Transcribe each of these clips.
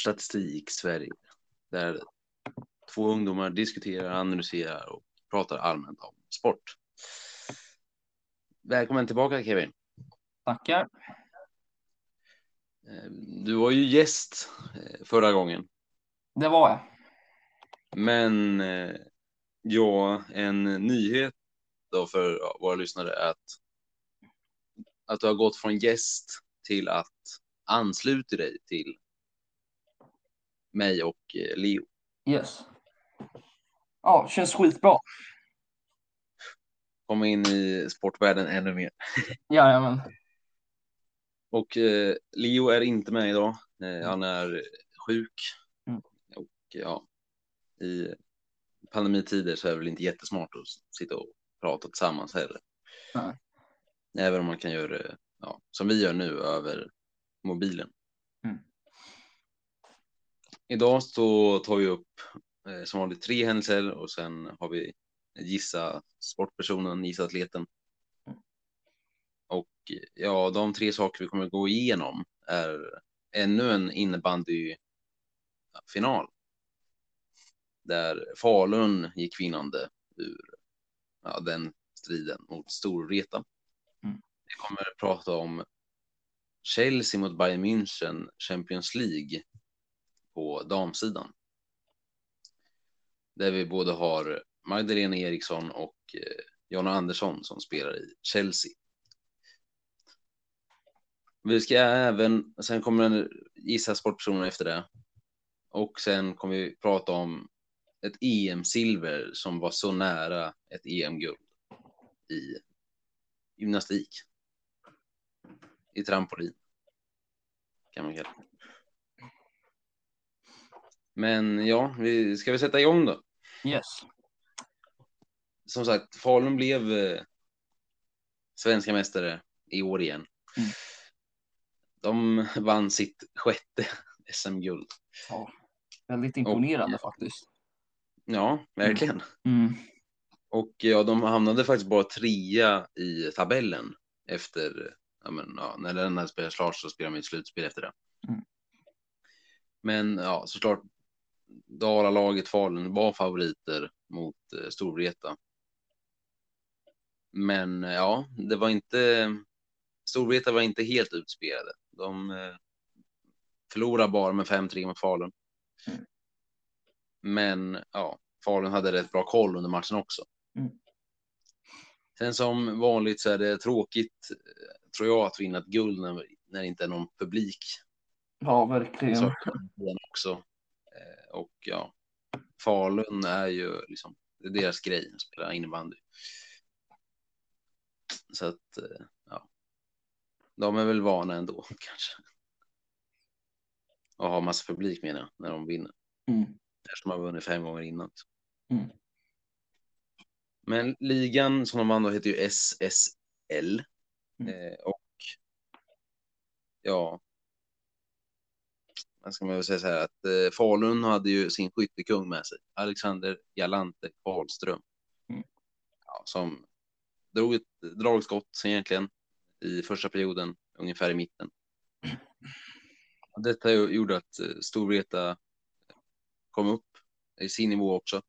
Sportstatistik Sverige. Där två ungdomar diskuterar, analyserar och pratar allmänt om sport. Välkommen tillbaka Kevin. Tackar. Eh, du var ju gäst eh, förra gången. Det var jag. Men eh, ja, en nyhet då för våra lyssnare är att, att du har gått från gäst till att ansluta dig till mig och Leo. Yes. Ja, känns skitbra. Komma in i sportvärlden ännu mer. Jajamän. Och eh, Leo är inte med idag. Eh, han är sjuk. Mm. Och ja, i pandemitider så är det väl inte jättesmart att sitta och prata tillsammans heller. Nej. Även om man kan göra ja, som vi gör nu över mobilen. Idag så tar vi upp eh, som vanligt tre händelser och sen har vi gissa sportpersonen, gissa atleten. Och ja, de tre saker vi kommer att gå igenom är ännu en innebandyfinal. Där Falun gick vinnande ur ja, den striden mot Storvreta. Mm. Vi kommer att prata om Chelsea mot Bayern München Champions League på damsidan. Där vi både har Magdalena Eriksson och eh, Jonna Andersson som spelar i Chelsea. Vi ska även, sen kommer den gissa sportpersoner efter det. Och sen kommer vi prata om ett EM-silver som var så nära ett EM-guld i gymnastik. I trampolin. Kan man kalla det. Men ja, vi, ska vi sätta igång då? Yes. Som sagt, Falun blev eh, svenska mästare i år igen. Mm. De vann sitt sjätte SM-guld. Ja. Väldigt imponerande och, faktiskt. Ja, verkligen. Mm. Och ja, de hamnade faktiskt bara trea i tabellen efter, ja, men, ja, när den här spelades klart så spelade de ett slutspel efter det. Mm. Men ja, såklart, Dala-laget Falun var favoriter mot eh, Storvreta. Men ja, det var inte, Storvreta var inte helt utspelade. De eh, förlorade bara med 5-3 mot Falun. Mm. Men ja, Falun hade rätt bra koll under matchen också. Mm. Sen som vanligt så är det tråkigt, tror jag, att vinna ett guld när, när det inte är någon publik. Ja, verkligen. Så också. Eh, och ja, Falun är ju liksom, det är deras grej att spela innebandy. Så att, eh, ja. De är väl vana ändå kanske. Och ha massa publik menar jag, när de vinner. Mm. Eftersom de har vunnit fem gånger innan. Mm. Men ligan som de vann då heter ju SSL. Mm. Eh, och ja, vad ska man väl säga så här att eh, Falun hade ju sin skyttekung med sig, Alexander Galante Karlström. Mm. Ja, som drog ett dragskott egentligen i första perioden, ungefär i mitten. Detta gjorde att eh, Storvreta kom upp i sin nivå också.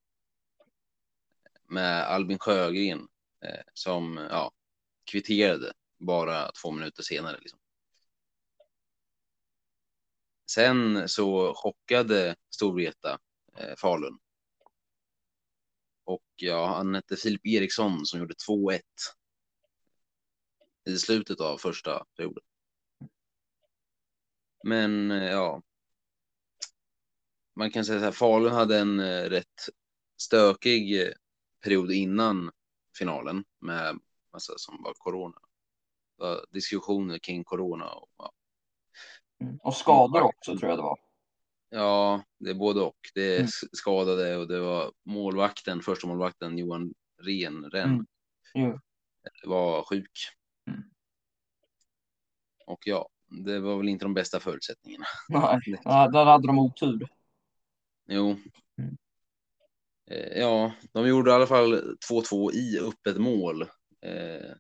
Med Albin Sjögren eh, som ja, kvitterade bara två minuter senare. Liksom. Sen så chockade Storvreta eh, Falun. Och ja, han hette Filip Eriksson som gjorde 2-1 i slutet av första perioden. Men eh, ja, man kan säga så här, Falun hade en eh, rätt stökig eh, period innan finalen med massa som var corona. Diskussioner kring corona och ja. Mm. Och skador också tror jag det var. Ja, det är både och. Det Mm. skadade och det var målvakten, första målvakten Johan Renren Mm. Jo. var sjuk. Mm. Och ja, det var väl inte de bästa förutsättningarna. Nej, där hade de otur. Jo. Mm. Eh, Ja, de gjorde i alla fall 2-2 i öppet mål. Eh,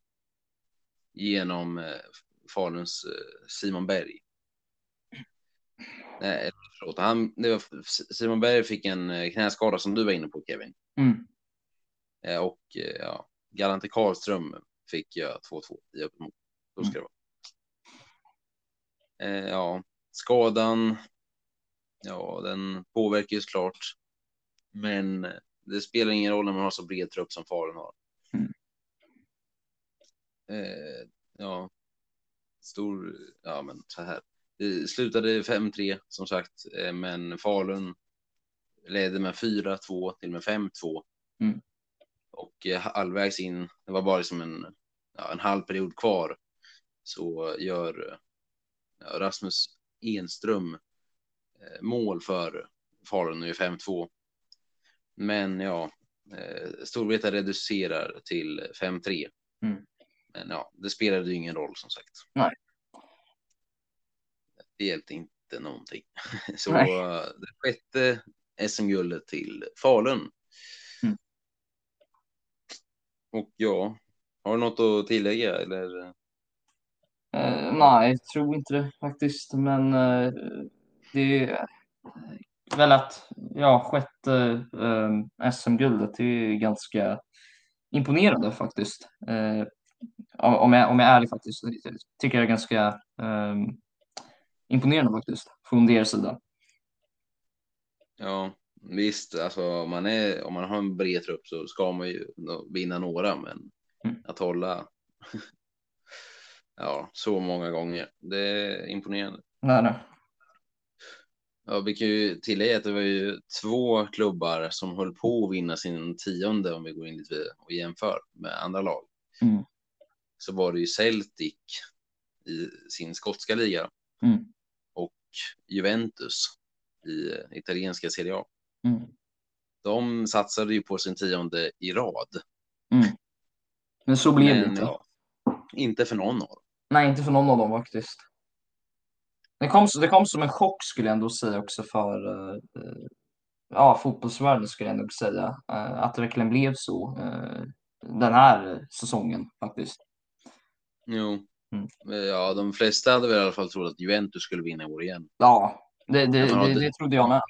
genom eh, Faluns eh, Simon Berg. Nej, efteråt. Han, det var, Simon Berg fick en eh, knäskada som du var inne på Kevin. Mm. Eh, och eh, ja, Galante Karlström fick göra 2-2 i öppet mål. Ska det vara. Eh, ja, skadan. Ja, den påverkar ju såklart. Men det spelar ingen roll när man har så bred trupp som Falun har. Mm. Eh, ja, stor, ja men så här. Slutade 5-3 som sagt, eh, men Falun ledde med 4-2 till med 5-2. Mm. Och eh, halvvägs in, det var bara som en, ja, en halv period kvar, så gör ja, Rasmus Enström eh, mål för Falun nu är 5-2. Men ja, Storvreta reducerar till 5-3. Mm. Men ja, det spelade ju ingen roll som sagt. Nej. Det hjälpte inte någonting. Så Nej. eh, det sjätte SM-guldet till Falun. Mm. Och ja, har du något att tillägga eller? Eh, nej, jag tror inte det faktiskt. Men eh, det är väl att ja, sjätte eh, SM-guldet är ganska imponerande faktiskt. Eh, om, jag, om jag är ärlig faktiskt. Tycker jag är ganska eh, imponerande faktiskt från deras sida. Ja, visst, alltså om man, är, om man har en bred trupp så ska man ju vinna några, men Mm. att hålla ja, så många gånger, det är imponerande. Nej, nej. Ja, vi kan ju tillägga att det var ju två klubbar som höll på att vinna sin tionde om vi går in lite och jämför med andra lag. Mm. Så var det ju Celtic i sin skotska liga Mm. Juventus i eh, italienska Serie A. Mm. De satsade ju på sin tionde i rad. Men så blev det inte. ja, inte för någon av dem. Nej, inte för någon av dem faktiskt. Det kom, det kom som en chock skulle jag ändå säga också för eh, ja, fotbollsvärlden skulle jag nog säga. eh, att det verkligen blev så eh, den här säsongen faktiskt. Jo. Mm. Ja, de flesta hade väl i alla fall trott att Juventus skulle vinna i år igen. Ja, det, det, Ja, det, det- det trodde jag med.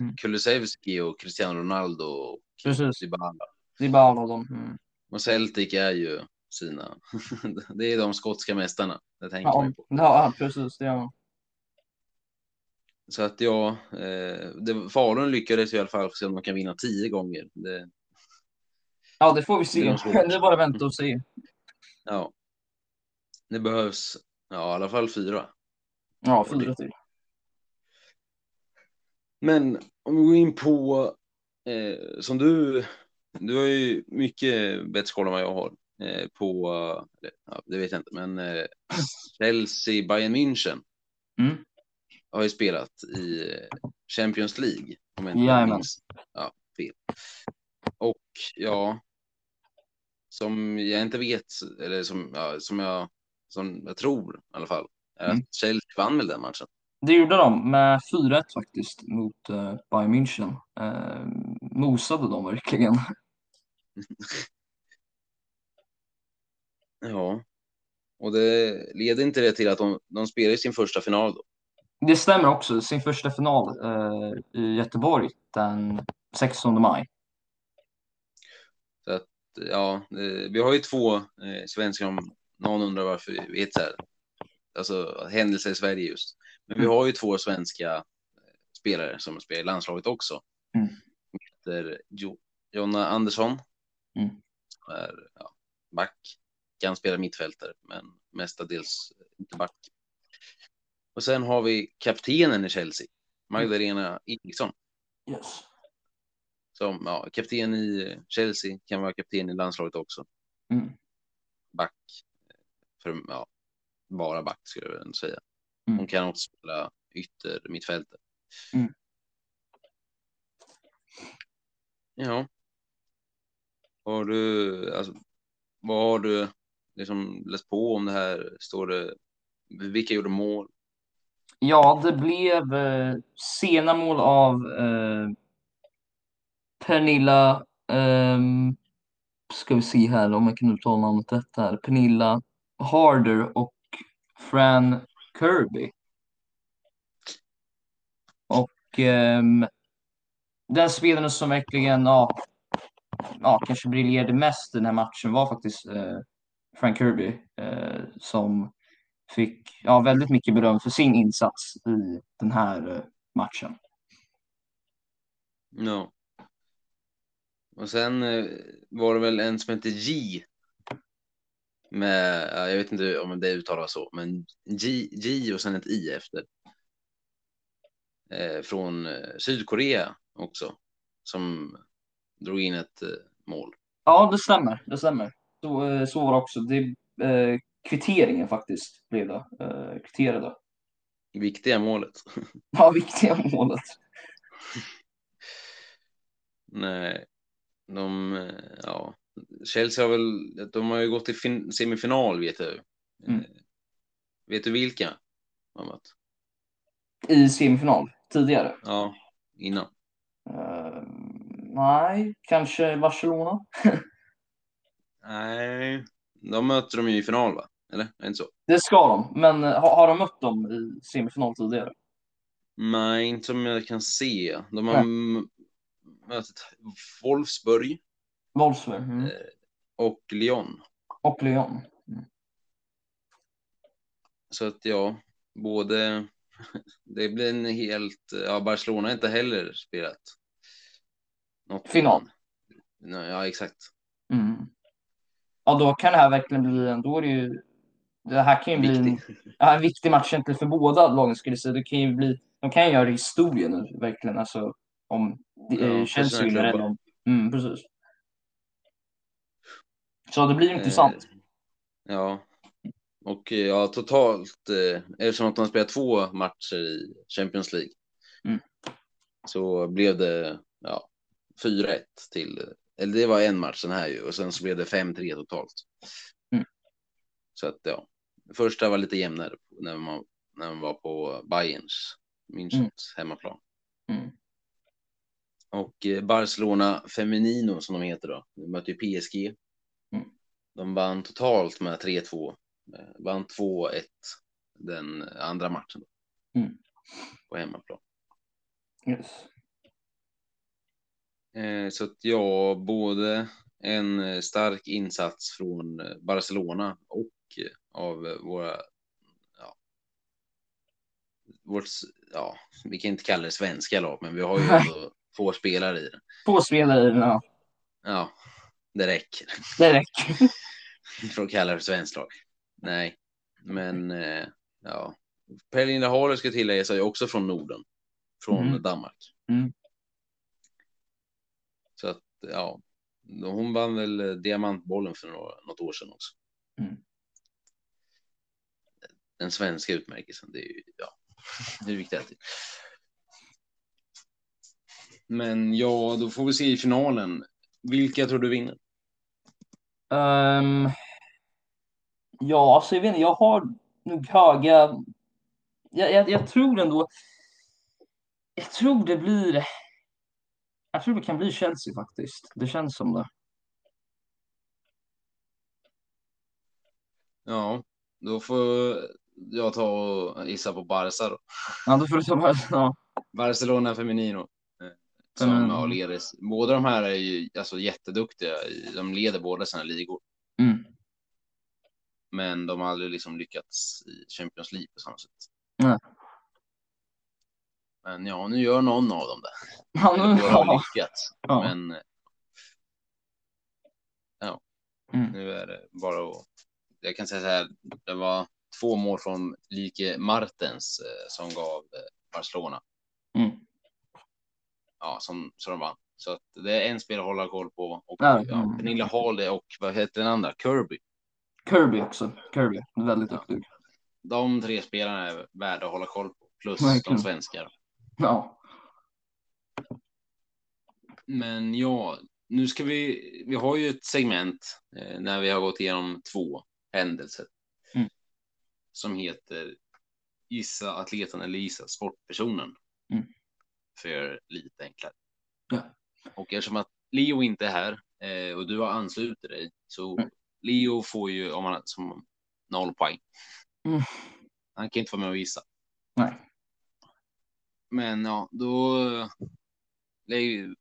Mm. Kulusevski och Cristiano Ronaldo och Precis. Dybala. Det bara alla dem. Mm. Och Celtic är ju sina, det är de skotska mästarna. Det tänker man Ja, ju på. ja, precis. Det är... Så att ja, eh, det, Falun lyckades i alla fall se om de kan vinna tio gånger. Det, Ja, det får vi Det se. svårt. Det är bara att vänta och se. ja, det behövs ja, i alla fall fyra. Ja, fyra till. Men om vi går in på, eh, som du, du har ju mycket bättre koll än vad jag har eh, på, ja, det vet jag inte, men eh, Chelsea, Bayern München Mm. har ju spelat i eh, Champions League. Om jag inte minns ja, fel. Och ja, som jag inte vet, eller som, ja, som, jag, som jag tror i alla fall, Mm. att Chelsea vann väl den matchen. Det gjorde de med 4-1 faktiskt mot uh, Bayern München. Uh, mosade de verkligen. Ja, och det leder inte det till att de, de spelar i sin första final då? Det stämmer också. Sin första final eh, i Göteborg den 16 maj. Ja, eh, vi har ju två eh, svenskar om någon undrar varför vi vet så här. Alltså händelser i Sverige just. Men vi Mm. har ju två svenska eh, spelare som spelar i landslaget också. Mm. Heter jo, Jonna Andersson. Mm. Som är ja, back. Kan spela mittfältare, men mestadels inte back. Och sen har vi kaptenen i Chelsea, Magdalena Eriksson. Yes. Som ja, kapten i Chelsea, kan vara kapten i landslaget också. Mm. Back. För, ja, bara back skulle jag säga. Mm. Hon kan också spela ytter mittfältet. Mm. Ja. Har du, alltså, vad har du liksom läst på om det här? Står det, vilka gjorde mål? Ja, det blev eh, sena mål av eh, Pernilla, ehm, ska vi se här om jag kan uttala namnet rätt här, Pernilla Harder och Fran Kirby. Och um, den spelaren som verkligen ja, ja, kanske briljerade mest i den här matchen var faktiskt eh, Frank Kirby eh, som fick ja, väldigt mycket beröm för sin insats i den här eh, matchen. Ja. Och sen eh, var det väl en som hette G. Med, ja, jag vet inte om det uttalas så, men G, G och sen ett I efter. Eh, från eh, Sydkorea också. Som drog in ett eh, mål. Ja, det stämmer. Det stämmer. Så, eh, så var det också. Det, eh, kvitteringen faktiskt blev det. Eh, kvitterade. Viktiga målet. Ja, viktiga målet. Nej, de, ja, Chelsea har väl, de har ju gått till fin- semifinal vet du. Mm. Eh, Vet du vilka? mött? I semifinal tidigare. Ja, innan. Eh, nej, kanske Barcelona. Nej, de möter de ju i final va? Eller? Är det inte så? Det ska de, men eh, har, har de mött dem i semifinal tidigare? Nej, inte som jag kan se. De har mött Wolfsburg Wolfsburg mm. Eh. och Lyon. och Lyon. Så att ja, både det blir en helt, ja Barcelona har inte heller spelat. Något Final. Nej, Ja, exakt. Mm. Ja, då kan det här verkligen bli en, då är det ju, det här kan ju bli en, Viktig. ja, en viktig match egentligen för båda lagen skulle jag säga. Det kan ju bli, de kan ju göra historien nu verkligen, alltså om Ja, Chelsea vinner eller om, mm, precis. Så det blir intressant. Eh, ja, och eh, ja, totalt, eh, eftersom att de spelar två matcher i Champions League, Mm. så blev det ja, 4-1 till, eller det var en match den här ju, och sen så blev det 5-3 totalt. Mm. Så att ja, första var lite jämnare när man, när man var på Bayerns Münchens Mm. hemmaplan. Mm. Och Barcelona Feminino som de heter då, de mötte ju PSG. De vann totalt med 3-2. Eh, Vann 2-1 den andra matchen. Mm. På hemmaplan. Yes. Eh, Så att ja, både en eh, stark insats från Barcelona och av våra, vårt, ja, vi kan inte kalla det svenska lag, men vi har ju ändå få spelare i det. Två spelare i den, ja. Ja, det räcker. Det räcker. för att kalla det svenskt lag. Nej, men eh, ja. Pernilla Haller ska tilläggas är också från Norden, från Mm. Danmark. Mm. Så att ja, hon vann väl eh, diamantbollen för några, något år sedan också. Mm. Den svenska utmärkelsen, det är ju ja, det är viktigt. Men ja, då får vi se i finalen. Vilka tror du vinner? Ehm, ja, alltså jag vet inte, jag har nog höga... Jag, jag, jag tror ändå... Jag tror det blir... Jag tror det kan bli Chelsea faktiskt. Det känns som det. Ja, då får jag ta och gissa på Barca då. Ja, då får du ta bara... Ja. Barcelona Feminino. eh, Som leder. Båda de här är ju alltså jätteduktiga. De leder båda sina ligor. Mm. Men de har aldrig liksom lyckats i Champions League på samma sätt. Nej. Men ja, nu gör någon av dem det. Ja, Eller nu, båda har ja. lyckats. Ja. Men ja, Mm. nu är det bara att. Jag kan säga så här. Det var två mål från Like Martens eh, som gav eh, Barcelona. Mm. Ja, som, som de vann. Så att det är en spelare att hålla koll på. Och Ja, ja. Pernilla Hall och vad heter den andra? Kirby. Kirby också. Kirby, väldigt duktig. De tre spelarna är värda att hålla koll på. Plus Verkligen. de svenskar. Ja. Men ja, nu ska vi. Vi har ju ett segment eh, när vi har gått igenom två händelser. Mm. Som heter Gissa atleten eller gissa sportpersonen. Mm. För lite enklare. Ja. Och eftersom att Leo inte är här eh, och du har anslutit dig så Mm. Leo får ju om han som noll poäng. Mm. Han kan inte vara med och gissa. Nej. Men ja, då,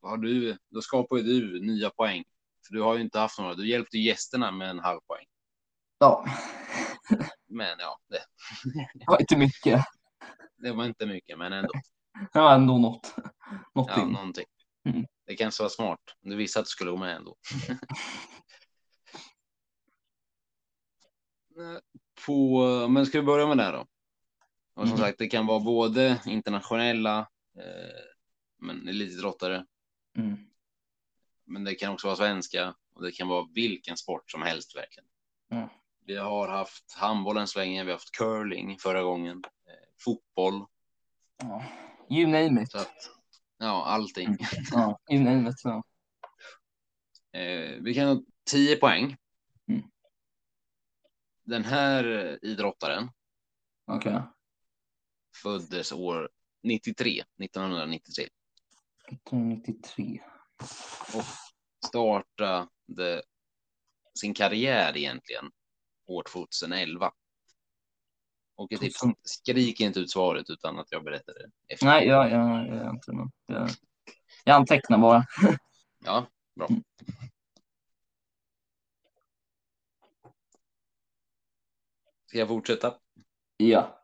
har du, då skapar ju du nya poäng. För du har ju inte haft några. Du hjälpte gästerna med en halv poäng. Ja, Men ja, det, det var inte mycket. det var inte mycket, men ändå. Det var ändå något. Ja, Någonting. någonting. Mm. Det kanske var smart. Du visste att du skulle gå med ändå. På, men ska vi börja med det då? Och som Mm. sagt, det kan vara både internationella eh, men elitidrottare, Mm. men det kan också vara svenska och det kan vara vilken sport som helst verkligen. Mm. Vi har haft handboll än så länge, vi har haft curling förra gången, eh, fotboll, Ja. You name it. att ja, allting. Mm. Ja, you name it. Ja. Eh, vi kan ha 10 poäng. Mm. Den här idrottaren Okej. föddes år 93, 1993 1993. startade sin karriär egentligen år 2011. Och ett tips, skrik inte ut svaret utan att jag berättar det efter. Nej, jag, jag, jag, inte jag, jag antecknar bara. Ja, bra. Ska jag fortsätta? Ja.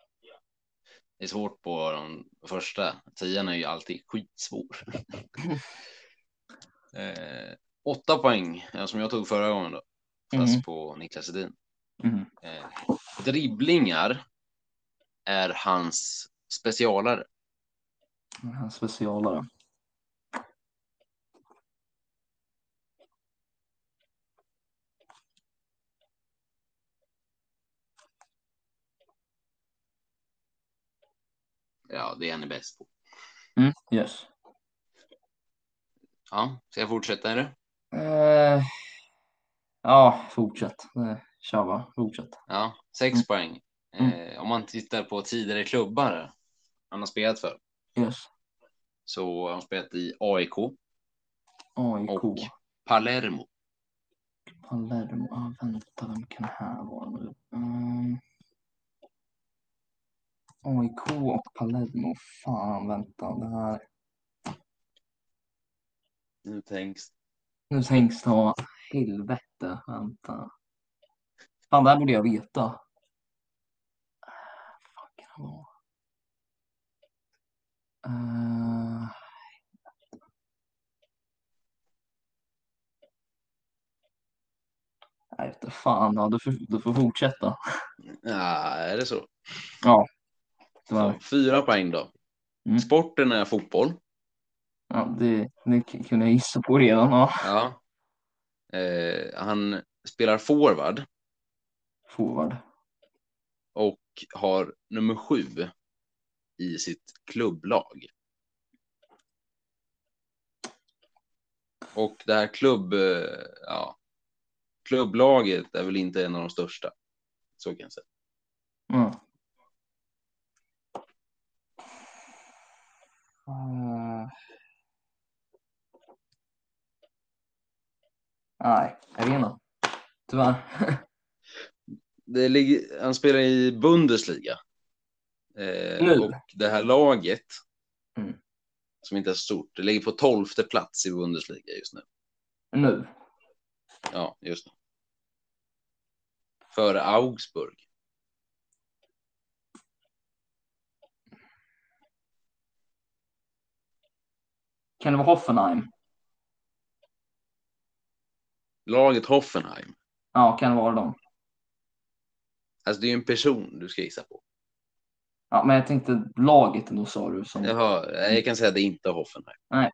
Det är svårt på de första. Tian är ju alltid skitsvår. eh, åtta poäng, ja, som jag tog förra gången då. Fast Mm. på Niklas Edin. Mm. Eh, dribblingar är hans specialare. En specialare. Ja, det är han är bäst på. Mm. Yes. Ja, ska jag fortsätta eller? Eh, ja, fortsätt. Eh, kör bara. Fortsätt. Ja, sex Mm. poäng. Eh, om man tittar på tidigare klubbar han har spelat för Yes. så har han spelat i AIK AIK. och Palermo. Palermo. Ah, vänta, vem kan det här vara nu? Mm. AIK och Palermo. Fan, vänta. Det här. Nu tänks Nu tänks ha helvete. Vänta. Fan, det här borde jag veta. Fan kan det vara? Eh, Nej, inte fan. Ja, du, får, du får fortsätta. Ja, är det så? Ja. Så, fyra poäng då. Mm. Sporten är fotboll. ja, det, det kunde jag gissa på redan. Ja. Ja. Eh, han spelar forward Forward. och har nummer sju i sitt klubblag. Och det här klubb, eh, ja, klubblaget är väl inte en av de största. Så kan jag säga. Mm. Eh. Nej, jag vet inte. Tyvärr. Det ligger, han spelar i Bundesliga. Eh, Nu. och det här laget, Mm. som inte är så stort, det ligger på tolfte plats i Bundesliga just nu. Nu. Ja, just det. Före Augsburg. Kan det vara Hoffenheim? Laget Hoffenheim. Ja, kan det vara dem? Alltså det är ju en person du ska gissa på. Ja, men jag tänkte laget då sa du som... Jaha, jag kan säga att det inte är Hoffenheim.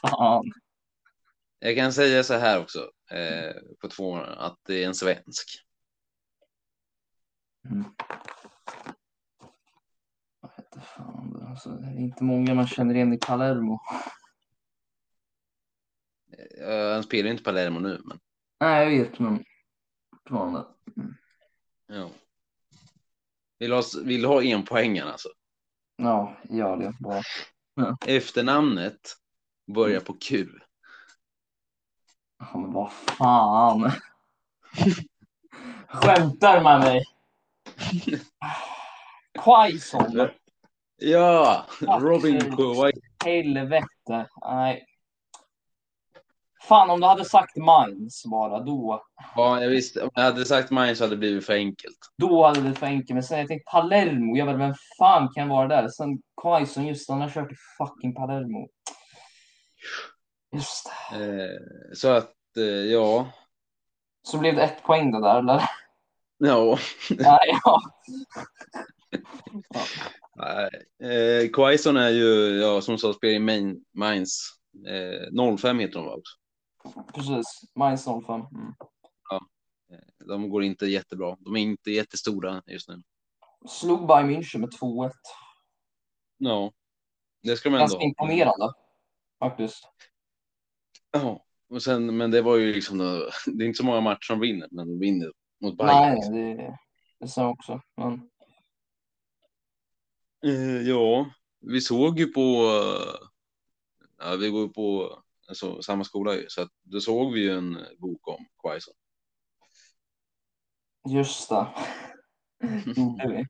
Fan. Jag kan säga så här också eh, på två att det är en svensk. Mm. Fan. Alltså, det är inte många man känner igen i Palermo. Eh, han spelar ju inte Palermo nu, men Nej, jag vet, men fortfarande. ja. Vill ha, vill ha en poängen alltså? Ja, gör det bara. Efternamnet börjar på Q. Ja, men vad fan. Skämtar med mig? Quaison. Ja, Robin Kawhi. Helvete. Nej. Fan, om du hade sagt Mainz bara, då, Ja, jag visste. Om jag hade sagt mine så hade det blivit för enkelt. då hade det blivit för enkelt. Men sen jag tänkte Palermo, jag bara, vem fan kan vara där? Sen Quaison, just han har kört i fucking Palermo. Just det. Eh, så att, eh, ja. Så blev det ett poäng det där, eller? Ja. Nej, ja. Nej. Eh, Quaison är ju, ja, som sagt, spelar i main, Mainz. Eh, 05 heter de va också. Precis. Mainz 05. Mm. De går inte jättebra. De är inte jättestora just nu. Slog Bayern München med 2-1. Ja, det ska de ändå Ganska imponerande. Faktiskt. Ja, och sen, men det var ju liksom, det är inte så många matcher som vinner, men de vinner mot Bayern. Nej, det, det sa jag också. Men Eh, ja, vi såg ju på, eh, ja, vi går ju på alltså, samma skola ju, så att då såg vi ju en bok om Quaison. just det. Gjorde vi.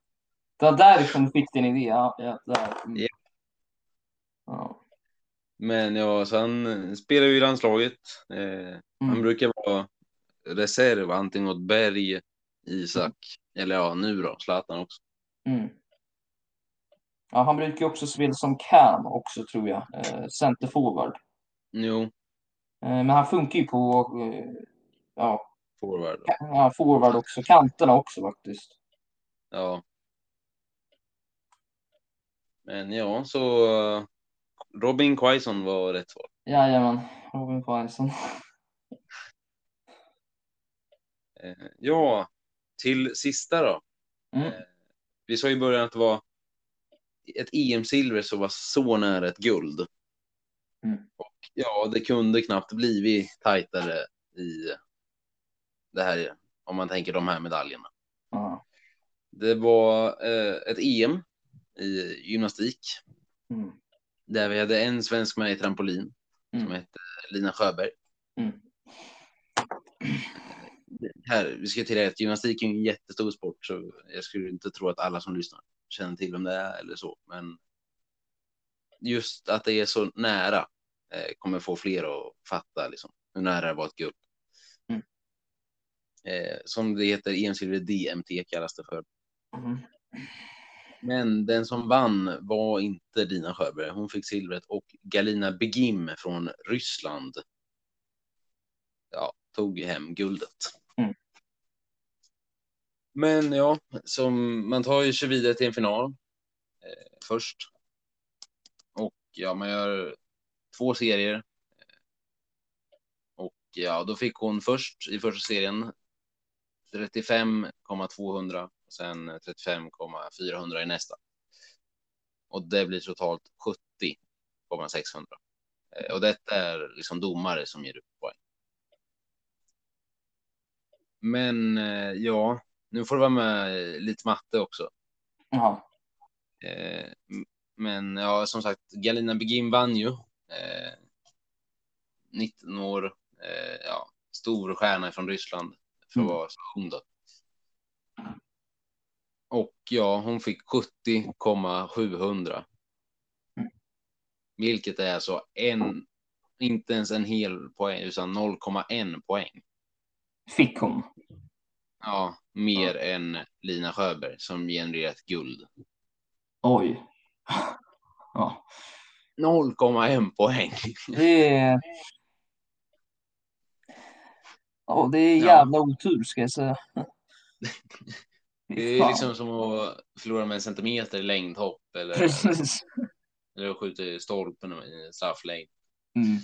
Det var därifrån du fick din idé. Ja, ja, där. Mm. Ja. Men ja, så han spelar ju i landslaget. Eh, Han Mm. brukar vara reserv antingen åt Berg, Isak, eller ja, nu då, Zlatan också. Mm. Ja, han brukar ju också spela som cam också tror jag. Eh, center forward. Jo, Eh, men han funkar ju på eh, ja, forward. Då. ja, forward också. Kanterna också faktiskt. Ja. Men ja, så eh, Robin Quaison var rätt svar. Jajamän, Robin Quaison. Eh, ja, till sista då. Mm. Vi sa i början att det var ett EM-silver som var så nära ett guld. Mm. Och ja, det kunde knappt blivit tajtare i det här, om man tänker de här medaljerna. Ja. Det var eh, ett EM i gymnastik Mm. där vi hade en svensk med i trampolin Mm. som hette Lina Sjöberg. Mm. Här, vi ska tillägga att gymnastik är en jättestor sport så jag skulle inte tro att alla som lyssnar känner till vem det är eller så. Men just att det är så nära eh, kommer få fler att fatta liksom, hur nära det var ett guld. Mm. Eh, som det heter, EM-silver DMT kallas det för. Mm. Men den som vann var inte Dina Sjöberg. Hon fick silvret och Galina Begim från Ryssland ja, tog hem guldet. Men ja, som, man tar ju sig vidare till en final eh, först. Och ja, man gör två serier. Eh, och ja, då fick hon först i första serien 35,200 och sen 35,400 i nästa. Och det blir totalt 70,600. Eh, Och detta är liksom domare som ger upp poäng. Men eh, ja, nu får det vara med lite matte också. Jaha. Eh, Men ja, som sagt, Galina Begin vann ju. Eh, 19 år, eh, ja, stor stjärna från Ryssland för att Mm. vara så ung då. Och ja, hon fick 70,700. Mm. Vilket är alltså en, inte ens en hel poäng, utan 0,1 poäng. Fick hon. Ja, mer än Lina Sjöberg som genererat guld. Oj. Ja. 0,1 poäng. Det är... Ja, det är Ja. jävla otur ska jag säga. Det är liksom som att förlora med en centimeter i längdhopp eller, Precis. eller att skjuta i stolpen i strafflängd. Mm.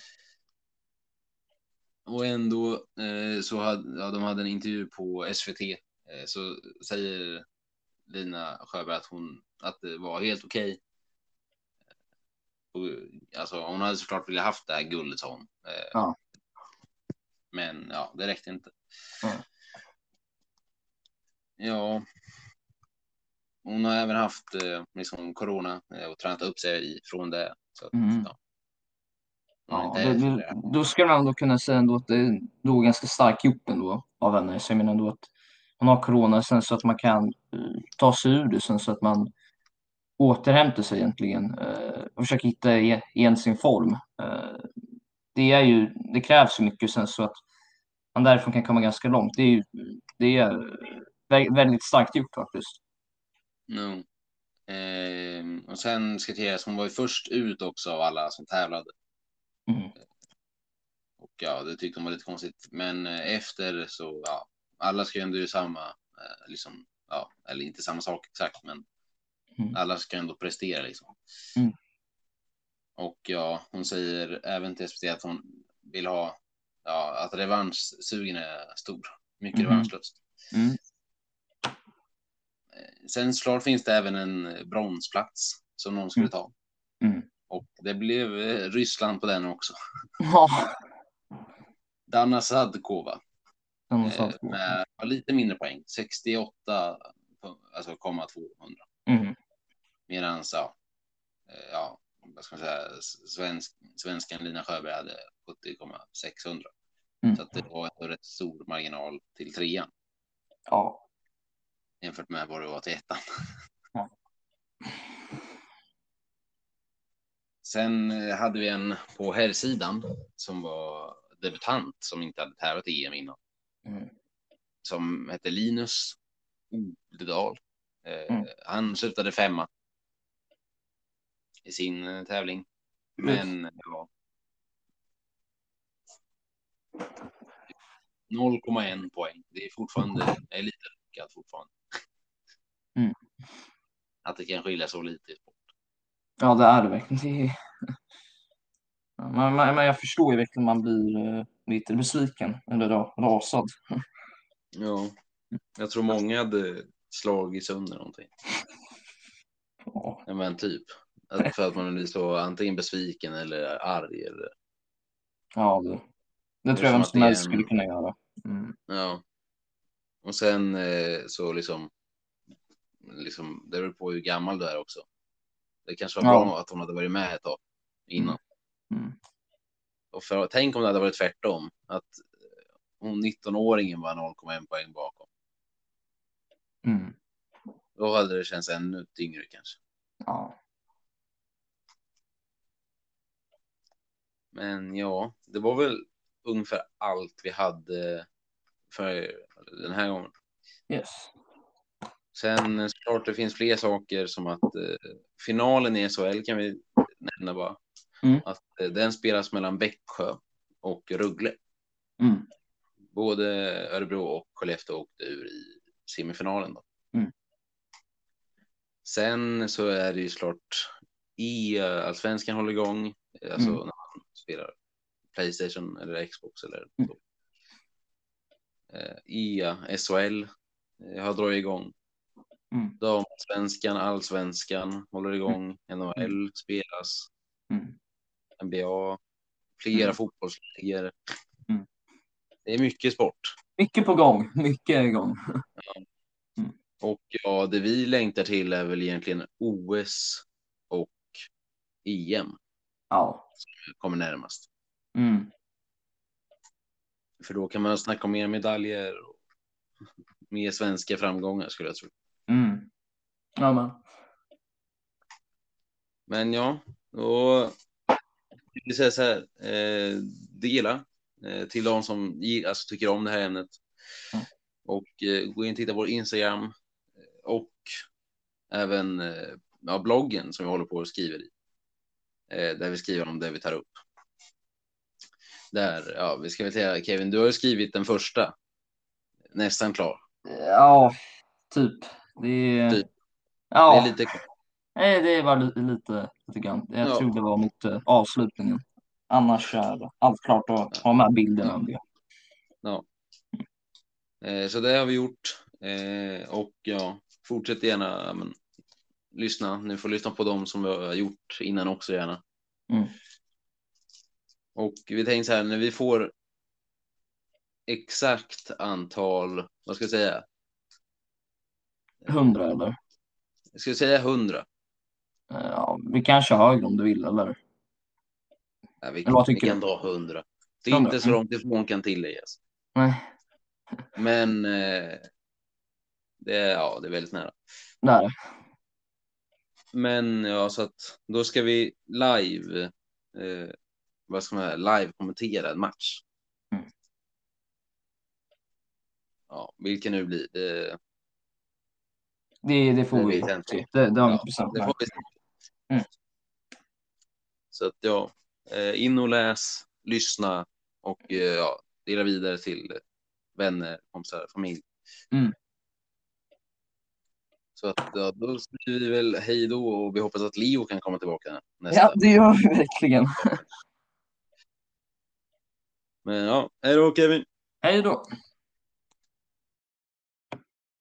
Och ändå eh, så hade ja, de hade en intervju på SVT eh, så säger Lina Sjöberg att hon att det var helt okej. Och, Alltså hon hade såklart velat haft det här guldet sa hon. Eh, Ja. Men ja, det räckte inte. Ja. Ja. Hon har även haft eh, liksom corona eh, och tränat upp sig från det. Så att, Mm. ja. Ja, det, det, då ska man ändå kunna säga ändå att det är då ganska starkt gjort ändå av henne. Så jag menar ändå att man har corona sen så att man kan eh, ta sig ur det sen så att man återhämtar sig egentligen eh, och försöker hitta igen sin form. Eh, det, är ju, det krävs ju mycket sen så att man därifrån kan komma ganska långt. Det är, ju, det är vä- väldigt starkt gjort faktiskt. No. Eh, och sen ska sägas, hon var ju först ut också av alla som tävlade. Mm. Och ja, det tyckte hon var lite konstigt. Men eh, efter så, ja, alla ska ju samma, eh, liksom, ja, eller inte samma sak exakt, men Mm. alla ska ändå prestera liksom. Mm. Och ja, hon säger även till SVT att hon vill ha, ja, att revanschsugen är stor. Mycket Mhm. revanschlust. Mm. Sen såklart finns det även en bronsplats som någon skulle Mm. ta. Mm. Och det blev eh, Ryssland på den också. Ja, Dana Sadkova eh, med lite mindre poäng, 68, alltså komma 200. Mm. Medan ja, eh, ja, vad ska man säga, svensk, svenskan Lina Sjöberg hade 70,600. Mm. Så att det var en rätt stor marginal till trean Ja. jämfört med vad det var till ettan. Ja. Sen eh, hade vi en på herrsidan som var debutant som inte hade tävlat i EM innan. Mm. Som hette Linus Odedal. Eh, Mm. Han slutade femma i sin eh, tävling. Men ja. 0,1 poäng. Det är fortfarande är lite lyckat fortfarande. Mm. Att det kan skilja så lite. sport. Ja, det är det verkligen. Det Men, men, men jag förstår ju verkligen man blir eh, lite besviken eller ra- rasad. Ja, jag tror många hade slagit sönder någonting. Ja, Men typ. För att man blir så antingen besviken eller arg. Eller, ja det, det tror jag vem som helst skulle kunna göra. Mm. ja. Och sen eh, så liksom, liksom, det beror på hur gammal du är också. Det kanske var Ja. bra att hon hade varit med ett tag innan. Mm. Och för, tänk om det hade varit tvärtom. Att eh, hon 19-åringen var 0,1 poäng bakom. Mm. Då hade det känts ännu tyngre kanske. Ja. Men ja, det var väl ungefär allt vi hade för den här gången. Yes. Sen eh, såklart det finns fler saker som att eh, finalen i SHL kan vi nämna bara. Mm. Att eh, den spelas mellan Växjö och Rögle. Mm. Både Örebro och Skellefteå åkte ur i semifinalen. Då. Mm. Sen så är det ju såklart i uh, allsvenskan håller igång. eh, Alltså Mm. när man spelar Playstation eller Xbox eller Mm. så. Eh, I uh, SHL eh, har dragit igång. Mm. Damsvenskan, allsvenskan håller igång. NHL spelas. Mm. NBA. Flera Mm. fotbollsligor. Mm. Det är mycket sport. Mycket på gång. Mycket igång. Och ja, det vi längtar till är väl egentligen OS och EM Ja. kommer närmast. Mm. För då kan man snacka om mer medaljer och mer svenska framgångar skulle jag tro. Mm. Ja, men. Men ja, då vill jag säga så här. Eh, dela eh, till de som alltså, tycker om det här ämnet. Mm. Och eh, gå in och titta på vår Instagram eh, och även eh, ja, bloggen som vi håller på och skriver i. Eh, där vi skriver om det vi tar upp. Där, ja, vi ska väl säga Kevin, du har ju skrivit den första. Nästan klar. Ja, typ. Det är... Typ. Ja, Det är lite nej, det var lite, lite, grann. Jag Ja. tror det var mot eh, avslutningen. Annars är allt klart att ha med bilderna. om det. Eh, så det har vi gjort. Eh, och ja, fortsätt gärna ja, men, lyssna. Ni får lyssna på dem som vi har gjort innan också gärna. Mm. Och vi tänkte så här, när vi får exakt antal, vad ska jag säga? Hundra eller? Jag ska säga hundra. Eh, Ja, vi kan köra högre om du vill eller? Ja, vi, Eller vad vi tycker kan du? dra hundra. Det är 100, inte så långt ifrån kan tilläggas. Nej. Men eh, Det är, ja, det är väldigt nära. Där. Men ja, så att då ska vi live, eh, vad ska man säga, live kommentera en match. Mm. Ja, vilken nu blir det. Det, det får Det vi se. Det, vi Ja, det får vi. Mm. Så att ja, eh, in och läs, lyssna och eh, ja, dela vidare till vänner, kompisar, familj. Mm. Så att ja, då säger vi väl hej då och vi hoppas att Leo kan komma tillbaka nästa. Ja, det gör vi verkligen. Men ja, hej då Kevin. Hej då.